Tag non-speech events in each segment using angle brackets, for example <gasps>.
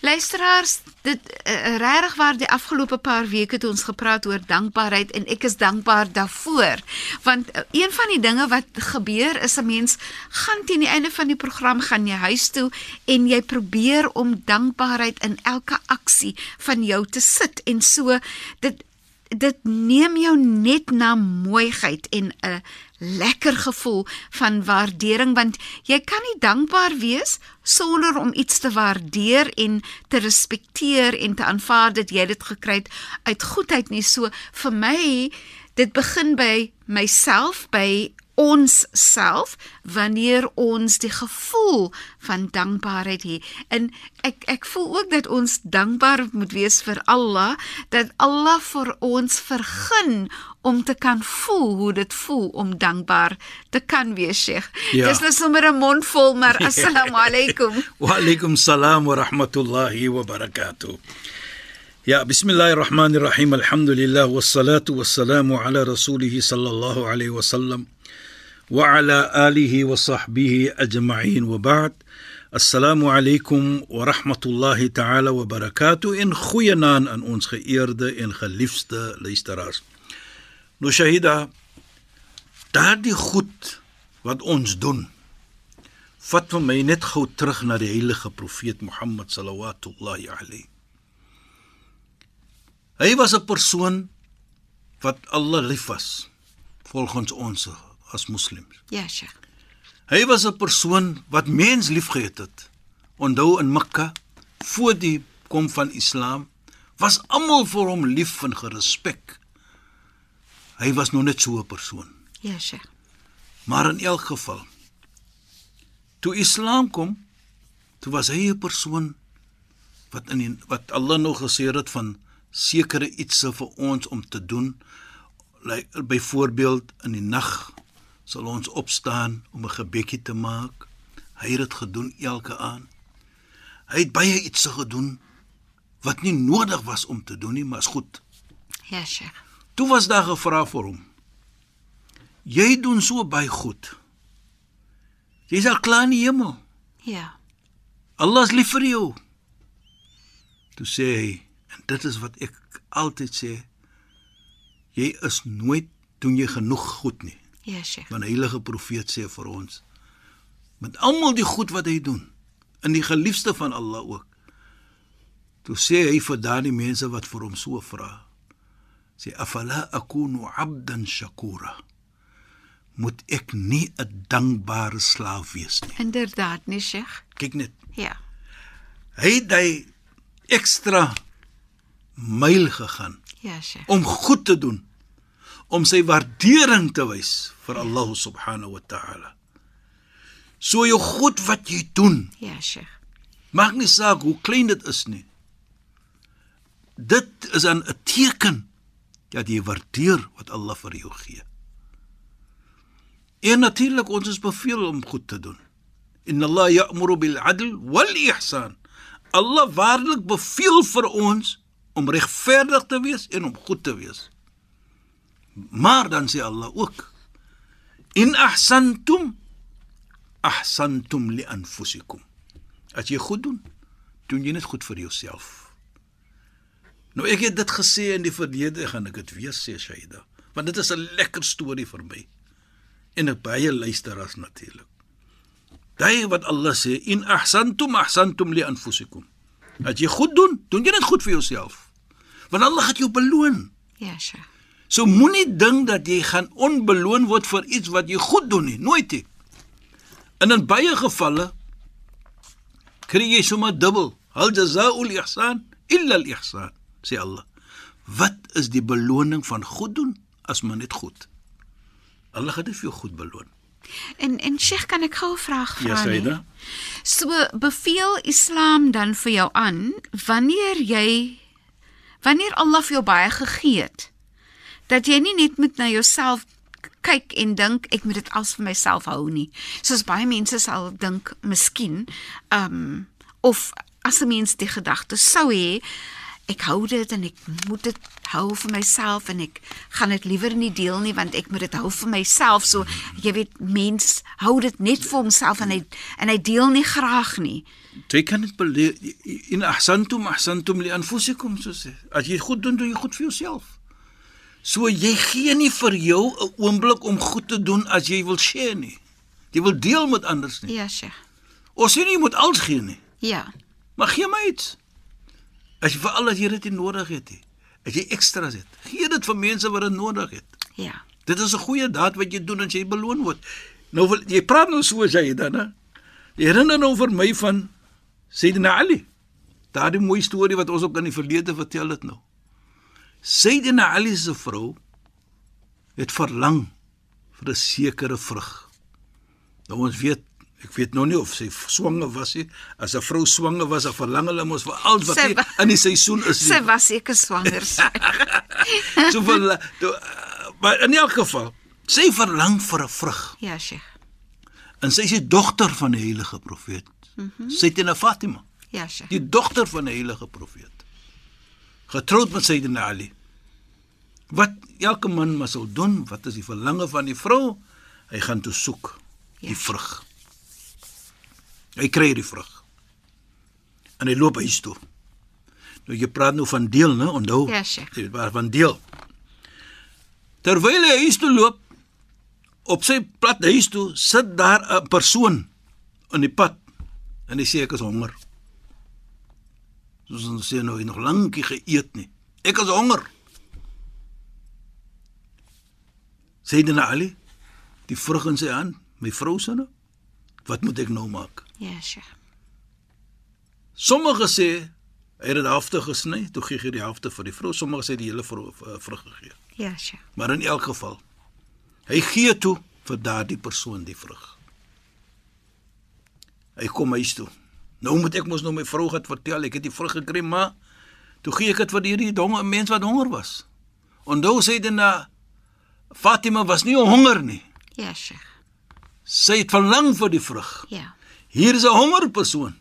Luisteraars, dit uh, regtig waar die afgelope paar weke het ons gepraat oor dankbaarheid en ek is dankbaar daarvoor. Want uh, een van die dinge wat gebeur is 'n mens gaan teen die einde van die program gaan jy huis toe en jy probeer om dankbaarheid in elke aksie van jou te sit en so dit dit neem jou net na mooiheid en 'n lekker gevoel van waardering want jy kan nie dankbaar wees sonder om iets te waardeer en te respekteer en te aanvaar dat jy dit gekry het uit goedheid nie. So vir my dit begin by myself by ons self wanneer ons die gevoel van dankbaarheid het. En ek ek voel ook dat ons dankbaar moet wees vir Allah dat Allah vir ons vergun om te kan voel hoe dit voel om dankbaar te kan wees, Sheikh. Ja. Dis nou sommer 'n mond vol, maar <laughs> assalamu alaykum. Wa alaykum salaam wa rahmatullahi wa barakatuh. Ja, bismillahir rahmanir rahim. Alhamdulillah wassalatu wassalamu ala rasulih sallallahu alayhi wa sallam sahbihi ajma'in wa ba'd. Assalamu alaykum wa rahmatullahi ta'ala wa barakatuh. In goeienaand aan ons geëerde en geliefde luisteraars. Nou Shahida, daardie goed wat ons doen, vat vir my net gou terug na die heilige profeet Mohammed sallallahu alayhi. Hy was 'n persoon wat Allah lief was volgens ons as moslems. Ja, Sheikh. Hy was 'n persoon wat mens liefgehad het. Onthou in Mekka voor die kom van Islam was almal vir hom lief en gerespek. Hy was nog net so 'n persoon. Ja, Sheikh. Maar in elk geval toe Islam kom, toe was hy 'n persoon wat in die, wat Allah nog gesê het van sekere ietsie vir ons om te doen. Like byvoorbeeld in die nag sal ons opstaan om 'n gebedjie te maak. Hy het dit gedoen elke aand. Hy het baie ietsie gedoen wat nie nodig was om te doen nie, maar is goed. Ja, Sheikh. Toe was daar gevra vir hom. Jy doen so baie goed. Jy's al klaar in die hemel. Ja. Allah is lief vir jou. Toe sê hy, en dit is wat ek altyd sê, jy is nooit doen jy genoeg goed nie. Ja, Sheikh. Want die heilige profeet sê vir ons met almal die goed wat hy doen, in die geliefde van Allah ook. Toe sê hy vir daardie mense wat vir hom so vra, sê afala akunu abdan shakura. Moet ek nie 'n dankbare slaaf wees nie. Inderdaad, nee, Sheikh. Kyk net, Ja. hy het hy ekstra myl gegaan Ja, Sheikh. om goed te doen om sy waardering te wys vir Allah subhanahu wa ta'ala. So jou goed wat jy doen, Ja, Sheikh. maak nie saak hoe klein dit is nie. Dit is 'n 'n teken dat jy waardeer wat Allah vir jou gee. En natuurlik ons is beveel om goed te doen. Inna Allah ya'muru bil 'adl wal ihsan. Allah waarlik beveel vir ons om regverdig te wees en om goed te wees. Maar dan sê Allah ook: In ahsantum ahsantum li anfusikum. As jy goed doen, doen jy net goed vir jouself. Nou ek het dit gesê in die verlede gaan ek dit weer sê Shaida, want dit is 'n lekker storie vir my en ek baie luisteraars natuurlik. Daai wat Allah sê, in ahsantum ahsantum li anfusikum. As jy goed doen, doen jy dit goed vir jouself. Want Allah gaan jou beloon. Ja, Sheikh. So moenie dink dat jy gaan onbeloon word vir iets wat jy goed doen nie, nooit nie. En in baie gevalle kry jy sommer dubbel. Hal jazaa'ul ihsan illa al ihsan, sê Allah. Wat is die beloning van goed doen as man net goed? Allah gaan dit vir jou goed beloon. En en Sheikh, kan ek gou 'n vraag vra? Ja? Saida. So beveel Islam dan vir jou aan wanneer jy wanneer Allah vir jou baie gegee het dat jy nie net moet na jouself kyk en dink ek moet dit als vir myself hou nie. Soos baie mense sal dink miskien um of as 'n mens die gedagte sou hê ek hou dit en ek moet dit hou vir myself en ek gaan dit liewer nie deel nie want ek moet dit hou vir myself so jy weet mens hou dit net vir homself en hy en hy deel nie graag nie Jy kan dit in ahsantum ahsantum li anfusikum so sê. As jy goed doen, doen jy goed vir jouself. So jy gee nie vir jou 'n oomblik om goed te doen as jy wil share nie. Jy wil deel met ander nie. ja Sheikh Ons sê nie jy moet alles gee nie, ja maar gee my iets. As jy veral as jy dit nodig het nie. As jy ekstra's het, gee dit vir mense wat dit nodig het. ja Dit is 'n goeie daad wat jy doen as jy beloon word. Nou wil jy praat nou so as jy dan hè. Jy herinner nou vir my van Sayyidina Ali. Daardie mooi storie wat ons ook in die verlede vertel het nou. Sayyidina Ali se vrou het verlang vir 'n sekere vrug. Nou ons weet, ek weet nou nie of sy swanger was nie. As 'n vrou swanger was, dan verlang hulle mos vir alles wat Sy nie in die seisoen is nie. sy was seker swanger <laughs> so vir toe, uh, maar in elk geval, sy verlang vir 'n vrug. ja Sheikh En sy is die dogter van die heilige profeet. Mm -hmm. Sayyidina Fatima, ja Sheikh die dogter van die heilige profeet. Getroud met Sayyidina Ali. Wat elke man moet sou doen, wat is die verlange van die vrou? Hy gaan toe soek die Ja. vrug. Hy kry die vrug. En hy loop huis toe. Nou jy praat nou van deel, né? Onthou? Ja, Sheikh. Praat van deel. Terwyl hy huis toe loop, op sy pad huis toe, sit daar 'n persoon in die pad en hy sê ek is honger. Soos ons sê nou, hy nog lankie geëet nie. Ek is honger. Sayyidina Ali, die vrug in sy hand, my vrou se nou. Wat moet ek nou maak? ja Sheikh Sommige sê hy het dit halfte gesny, toe gee hy die helfte vir die vrou. Sommige sê die hele uh, vrug gegee. ja Sheikh Maar in elk geval, hy gee toe vir daardie persoon die vrug. Hy kom huis toe. Nou moet ek mos nou my vrou gaan vertel, ek het die vrug gekry, maar toe gee ek dit vir hierdie donge mens wat honger was. Onthou sê dit na Fatima was nie honger nie. ja Sheikh Sy het verlang vir die vrug. ja Hier is 'n honger persoon.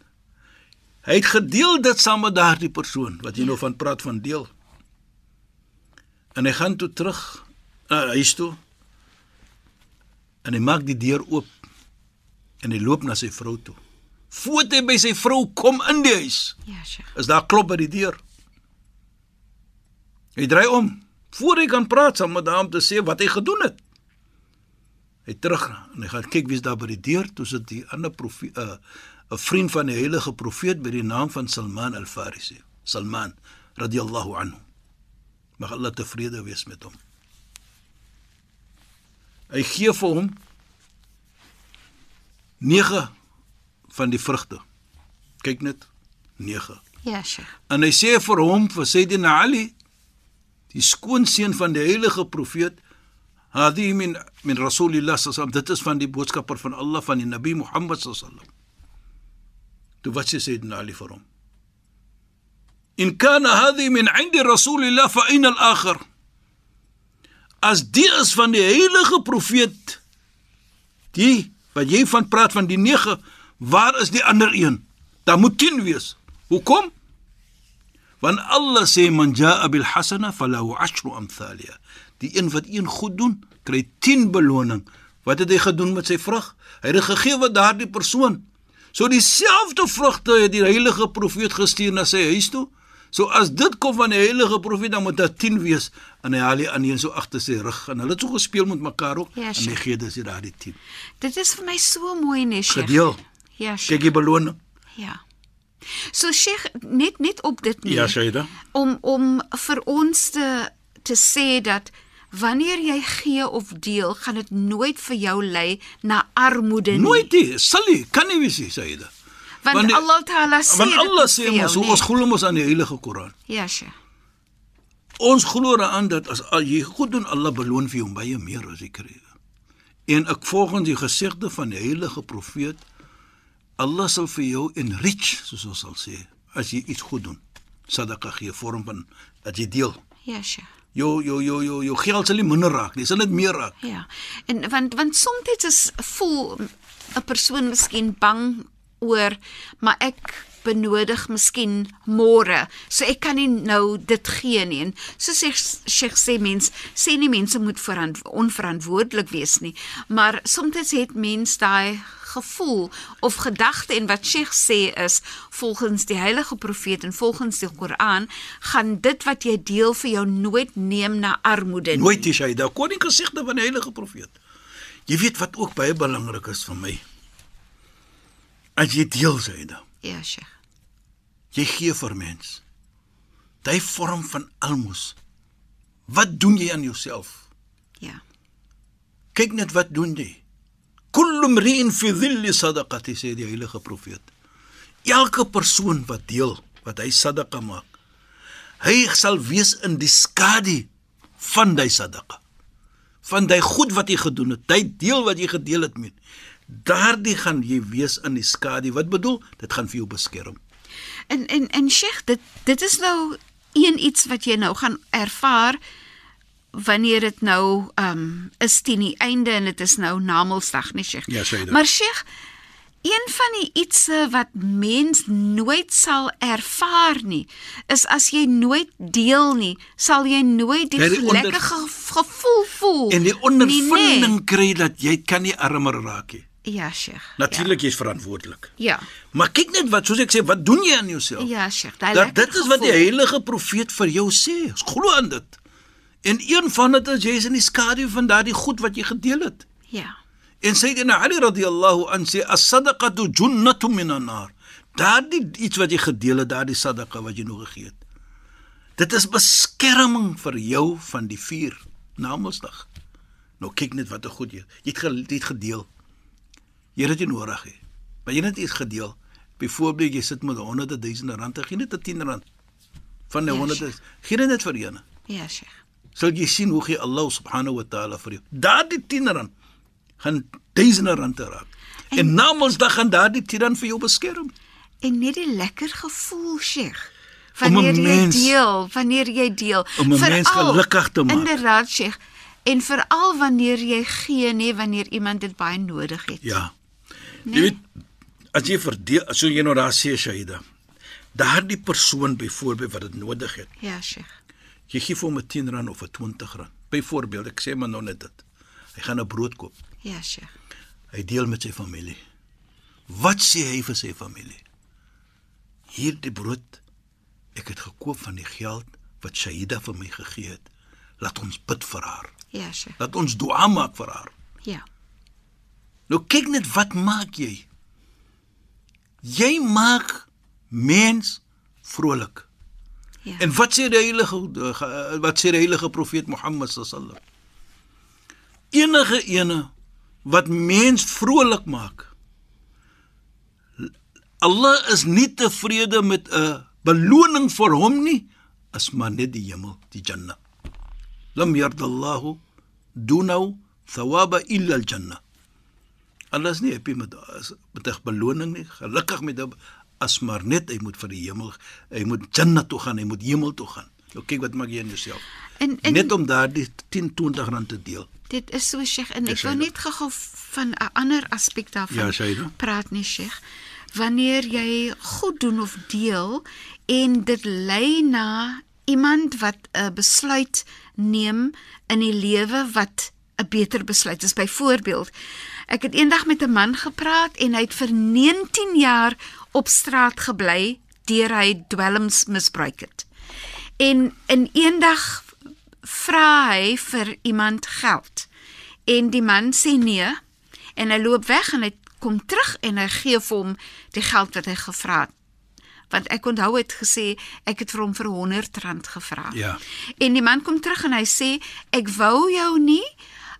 Hy het gedeel dit saam met daardie persoon wat jy nou van praat van deel. En hy gaan toe terug na huis toe. En hy maak die deur oop en hy loop na sy vrou toe. Voordat hy by sy vrou kom in die huis, ja Sheikh is daar klop by die deur. Hy draai om voor hy kan praat saam met haar om te sê wat hy gedoen het. Hy terug en hy gaan kyk wie's daar by die deur, toe sit die ander profeet 'n uh, 'n vriend van die heilige profeet by die naam van Salman al-Farisi. Salman radhiyallahu anhu. Mag Allah tevrede wees met hom. Hy gee vir hom 9 van die vrugte. Kyk net, 9. ja Sheikh En hy sê vir hom vir Sayyidina Ali, die skoonseun van die heilige profeet, hadi min min Rasulillah sallam, dit is van die boodskapper van Allah van die Nabi Muhammad sallam. Toe wat sê Sayyidina Ali vir hom? In kana hadi min 'indi Rasulillah fa aina al-akhar? As die is van die heilige profeet, die wat jy van praat van die 9, waar is die ander een? Daar moet 10 wees. Hoekom? Want Allah sê man jaa bil hasana falahu ashru amthaliha. Die een wat een goed doen, kry 10 beloning. Wat het hy gedoen met sy vrug? Hy het dit gegee aan daardie persoon. So dieselfde vrugte het die heilige profeet gestuur na sy huis toe. So as dit kom van die heilige profeet dan moet dit 10 wees en hy haal die aan een so agter sy rug en hulle het so gespeel met mekaar ook Ja, en hy gee dis daardie 10. dit is vir my so mooi nee Sheikh Gedeel. Ja, Sheikh. Kyk die beloning. Ja. So Sheikh, net net op dit nie. Ja, Shaida. om om vir ons te te sê dat wanneer jy gee of deel, gaan dit nooit vir jou lei na armoede nie. Nooit nie, sal nie, kan nie wees Shaida. Want, want die- Allah Taala sê Want Allah sê jou mos, nie. ons glo mos aan die Heilige Koran. Ja, Sheikh. Ons glo daaraan dat as jy goed doen, Allah beloon vir jou baie meer as jy kry. En ek volgens die gesegde van die heilige profeet, Allah sal vir jou enrich, soos ons sal sê, as jy iets goed doen. Sadaqa gee vorm van dat jy deel. Ja, Sheikh. Jou jou jou jou jou geld sal nie minder raak nie, sal dit meer raak. Ja. En want want soms is voel 'n persoon miskien bang oor maar ek benodig miskien môre. So ek kan nie nou dit gee nie. En so sê Sheikh sê mens sê nie mense moet verant, onverantwoordelik wees nie, maar soms het mens daai gevoel of gedagte en wat Sheikh sê is volgens die heilige profeet en volgens die Koran gaan dit wat jy deel vir jou nooit neem na armoede nie. Nooit die Shaida, koning gesegde van die heilige profeet. Jy weet wat ook baie belangrik is vir my. As jy deel Shaida, Ja, Sheikh. jy gee vir mens. Daai vorm van almos. Wat doen jy aan jouself? Ja. Kyk net wat doen jy. Kullu mri'in fi dhilli sadaqati sê die heilige profeet. Elke persoon wat deel, wat hy sadaqa maak, hy sal wees in die skadu van daai sadaqa. Van daai goed wat jy gedoen het, daai deel wat jy gedeel het met. Daardie gaan jy wees in die skadu. Wat bedoel? Dit gaan vir jou beskerm. En en en Sheikh, dit dit is nou een iets wat jy nou gaan ervaar wanneer dit nou um is teen die einde en dit is nou Namedsdag, nie Sheikh? Ja, Shaida. Maar Sheikh, een van die ietsse wat mens nooit sal ervaar nie, is as jy nooit deel nie, sal jy nooit die Ja, die lekker ge gevoel voel. En die nie, ondervinding nee. kry dat jy kan nie armer raak nie. Ja, Sheikh. Natuurlik jy's verantwoordelik. Ja. Maar kyk net wat soos ek sê, wat doen jy aan jouself? Ja, ja Sheikh, daai Dat lekker dit is wat die gevoel. heilige profeet vir jou sê. Ons glo aan dit. En een van dit is jy is in die skadu van daardie goed wat jy gedeel het. Ja. En Sayyidina Ali radhiyallahu an sê as-sadaqatu junnatun minan nar. Daardie iets wat jy gedeel het, daardie sadaqa wat jy nog gegee het. Dit is beskerming vir jou van die vuur Namedsdag. Nou kyk net wat 'n goed jy. Jy het, jy het gedeel. Jy het dit nodig hê. Maar jy het iets gedeel. Byvoorbeeld jy sit met honderde duisende rande, gee net 'n 10 rand van die Ja, honderde. Gee dit net vir eene. Ja, Sheikh. Sal jy sien hoe gee Allah subhanahu wa taala vir jou. Daardie 10 rand gaan duisende rande raak. En, en Namedsdag gaan daardie 10 rand vir jou beskerm. En net die lekker gevoel, Sheikh. Wanneer jy mens- deel, wanneer jy deel. Om 'n mens gelukkig te maak. Inderdaad, Sheikh. En veral wanneer jy gee, nee, wanneer iemand dit baie nodig het. Ja. Nee. Jy weet as jy verdeel, so jy nou daar sê Shaida. Daardie persoon byvoorbeeld wat dit nodig het. Ja, Sheikh. Jy gee vir hom 'n 10 rand of 'n 20 rand. Byvoorbeeld, ek sê maar nou net dit. Hy gaan 'n brood koop. Ja, Sheikh. Hy deel met sy familie. Wat sê hy vir sy familie? Hierdie brood ek het gekoop van die geld wat Shaida vir my gegee het. Laat ons bid vir haar. Ja, Sheikh. Laat ons dua maak vir haar. Ja. Nou kyk net wat maak jy? Jy maak mens vrolik. Ja. En wat sê die heilige wat sê die heilige profeet Mohammed sallam? Enige ene wat mens vrolik maak. Allah is nie tevrede met 'n beloning vir hom nie, as maar net die hemel, die Jannah. Lam yardallahu dunau thawaba illa al-Jannah. Allah is nie happy met met 'n beloning nie, gelukkig met 'n as maar net hy moet vir die hemel, hy moet Jannah toe gaan, hy moet hemel toe gaan. Nou kyk wat maak jy in jouself. En, en Net om daardie 10 20 rand te deel. dit is so Sheikh en ek wil Shaida. net gou-gou van 'n ander aspek daarvan Ja, praat nie Sheikh. Wanneer jy goed doen of deel en dit lei na iemand wat 'n besluit neem in die lewe wat 'n beter besluit is. Byvoorbeeld, ek het eendag met 'n man gepraat en hy het vir 19 jaar op straat gebly deur hy dwelms misbruik het. En in eendag vra hy vir iemand geld. En die man sê nee en hy loop weg en hy kom terug en hy gee vir hom die geld wat hy gevra het. Want ek onthou het gesê ek het vir hom vir 100 rand gevra. Ja. En die man kom terug en hy sê ek wou jou nie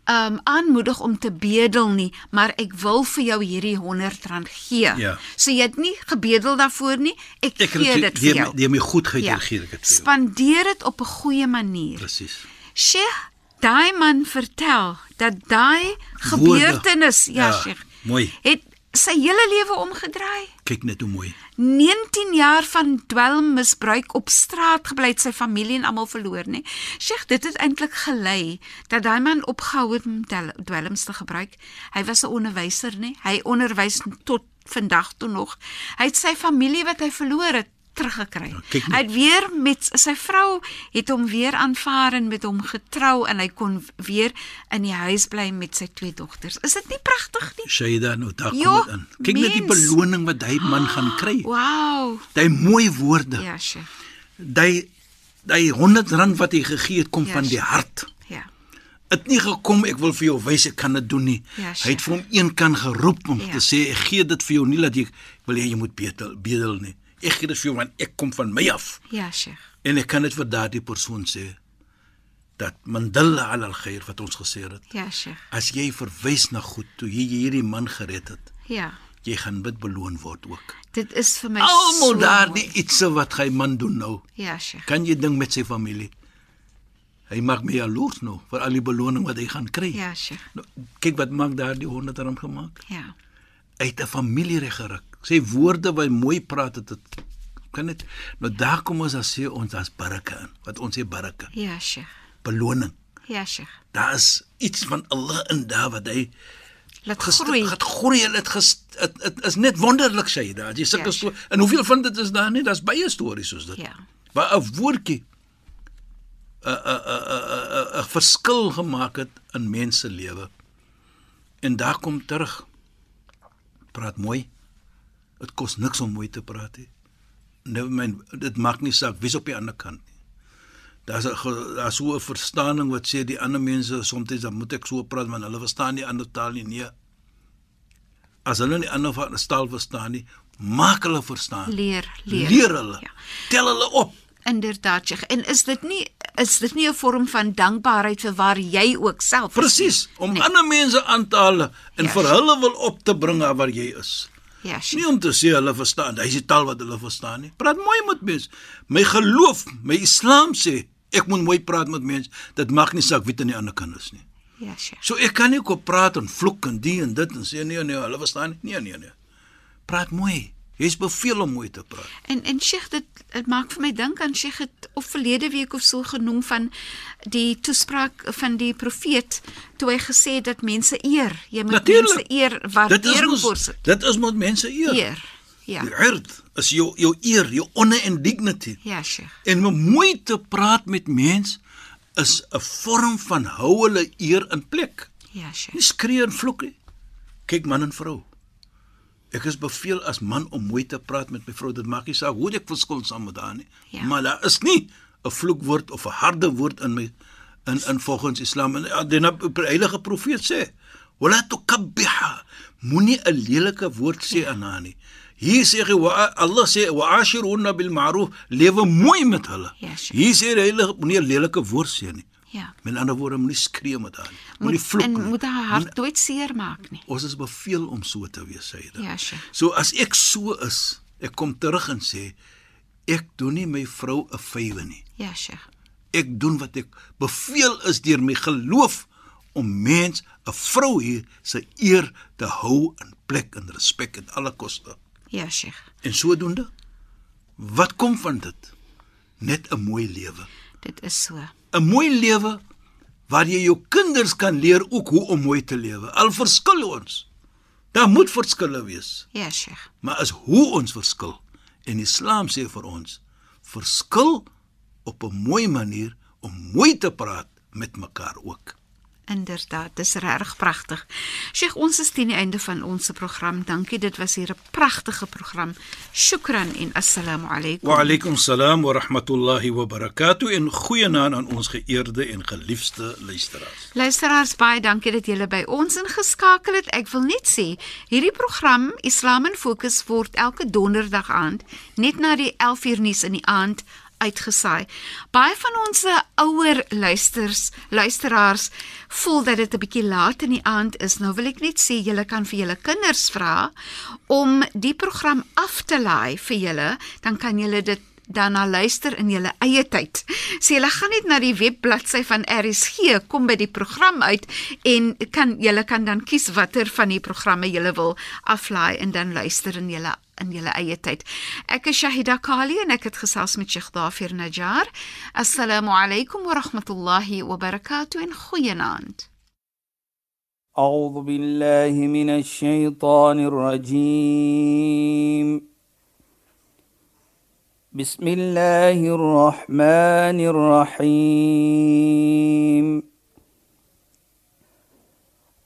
um aanmoedig om te bedel nie, maar ek wil vir jou hierdie 100 rand gee. Ja. So jy het nie gebedel daarvoor nie. Ek, Ek gee dit vir die jou. die my goedheid Ja. ja. gee ek dit vir jou. Spandeer dit op 'n goeie manier. Presies. Sheikh, daai man vertel dat daai gebeurtenis, ja, Ja, Sheikh, mooi. het sy hele lewe omgedraai. Kyk net hoe mooi. 19 jaar van dwelmmisbruik op straat gebly het sy familie en almal verloor nê. Sheikh, dit het eintlik gelei dat daai man opgehou het om dwelms te gebruik. Hy was 'n onderwyser nê. Hy onderwys tot vandag toe nog. Hy het sy familie wat hy verloor het teruggekry. net. Hy het weer met sy vrou het hom weer aanvaar en met hom getrou en hy kon weer in die huis bly met sy twee dogters. Is dit nie pragtig nie? Shaida nou daar kom Jo, dit in. Kyk net die mens. beloning wat hy man gaan <gasps> kry. Wow. Daai mooi woorde. Ja, Sheikh. Daai daai 100 rand wat hy gegee het kom Ja, van die hart. Ja. Het nie gekom ek wil vir jou wys ek kan dit doen nie. Ja, hy het vir hom een kan geroep om Ja. te sê ek gee dit vir jou nie dat jy wil hê jy moet bedel bedel nie. Ek gee dit vir jou want ek kom van my af. Ja, Sheikh. En ek kan dit vir daardie persoon sê dat mandalla ala al-khair wat ons gesê het. Ja, Sheikh. As jy verwys na goed toe jy hierdie man gered het, Ja. jy gaan dit beloon word ook. Dit is vir my Almal so daardie ietsie wat hy man doen nou. Ja, Sheikh. Kan jy ding met sy familie? Hy maak my jaloers nou vir al die beloning wat hy gaan kry. Ja, Sheikh. Nou, kyk wat maak daardie 100 rand gemaak. Ja. Het 'n familie reg geruk. Sy woorde wat mooi praat het dit kan dit nou daar kom ons as sê ons as baraka in. Wat ons sê baraka, Ja, Sheikh. beloning. Ja, Sheikh. Daar is iets van Allah in daar wat hy Laat groei. Het groei, dit dit dit is net wonderlik sê daar. Jy sulke Ja, en hoeveel van dit is daar nie? Daar's baie stories soos dit. Ja. Waar 'n woordjie 'n 'n 'n 'n verskil gemaak het in mense se lewe. En daar kom terug. Praat mooi. Dit kos niks om mooi te praat nie. Nou myn dit maak nie saak wie's op die ander kant nie. Daar's 'n daar's so 'n verstaaning wat sê die ander mense soms dan moet ek so praat want hulle verstaan nie ander taal nie. Nee. As hulle nie ander taal verstaan nie, maak hulle verstaan. Leer, leer. Leer hulle. Ja. Tel hulle op. Inderdaad, Sheikh. En is dit nie is dit nie 'n vorm van dankbaarheid vir waar jy ook self is? Presies, om Nee. ander mense aan te haal en Ja, vir hulle wil op te bring waar jy is. Ja, Sheikh. Nie om te sê hulle verstaan, dis die taal wat hulle verstaan nie. Praat mooi met mense. My geloof, my Islam sê ek moet mooi praat met mense. Dit maak nie saak wie aan die ander kant is nie. Ja, Sheikh. So ek kan nie kom praat en vloek en die en dit en sê nee nee, hulle verstaan nie. Nee nee nee. Praat mooi. Jy's beveel om mooi te praat. En en Sheikh dit dit maak vir my dink aan Sheikh het of verlede week of so genoem van die toespraak van die profeet toe hy gesê het dat mense eer. Jy moet Natuurlijk. mense eer waardering mos vir dit is moet mense eer. eer. Ja. Die erd is jou jou eer, jou honor en dignity. Ja, Sheikh. En om mooi te praat met mens is 'n vorm van hou hulle eer in plek. Ja, Sheikh. Nie skree en vloek nie. Kyk man en vrou. Ek is beveel as man om mooi te praat met my vrou. Dit maak nie saak hoe ek verskil saam met haar nie. Ja. Maar daar is nie 'n vloekwoord of 'n harde woord in my in in volgens Islam. En ja, die na- heilige profeet sê: "Wala tukabbiha." Moenie 'n lelike woord sê aan haar nie. Hier sê hy wa Allah sê wa ashiruna bil ma'ruf, lewe mooi met hulle. Ja, sure. Hier sê die heilige moenie 'n lelike woord sê nie. Ja. Met ander woorde moenie skree met haar nie. Moenie vloek en nie. moet haar hart nooit seer maak nie. Ons is beveel om so te wees, sê dit. Ja, Sheikh. So as ek so is, ek kom terug en sê ek doen nie my vrou 'n favour nie. Ja, Sheikh. Ek doen wat ek beveel is deur my geloof om mens 'n vrou hier se eer te hou in plek en respek en alle koste. Ja, Sheikh. En sodoende wat kom van dit? Net 'n mooi lewe. Dit is so. 'n Mooi lewe waar jy jou kinders kan leer ook hoe om mooi te lewe. Al verskil ons. Daar moet verskille wees. Ja, Sheikh. Maar is hoe ons verskil. En Islam sê vir ons, verskil op 'n mooi manier om mooi te praat met mekaar ook. Inderdaad, dis regtig pragtig. Sheikh, ons is teen die einde van ons program. Dankie, dit was hier 'n pragtige program. Shukran en assalamu alaykum. Wa alaykum salaam wa rahmatullahi wa barakatuh en goeienaand aan ons geëerde en geliefde luisteraars. Luisteraars, baie dankie dat julle by ons ingeskakel het. Ek wil net sê, hierdie program Islam in Fokus word elke donderdag aand net na die 11uur nuus in die aand uitgesaai. Baie van ons ouer luisters, luisteraars voel dat dit 'n bietjie laat in die aand is. Nou wil ek net sê julle kan vir julle kinders vra om die program af te laai vir julle, dan kan julle dit dan na luister in julle eie tyd. So julle gaan net na die webbladsy van RSG, kom by die program uit en kan julle kan dan kies watter van die programme julle wil aflaai en dan luister in julle in julle eie tyd. Ek is Shahida Kali en ek het gesels met Sheikh Dafir Najjar. Assalamu alaykum wa rahmatullahi wa barakatuh en goeienaand. أعوذ بالله من الشيطان الرجيم بسم الله الرحمن الرحيم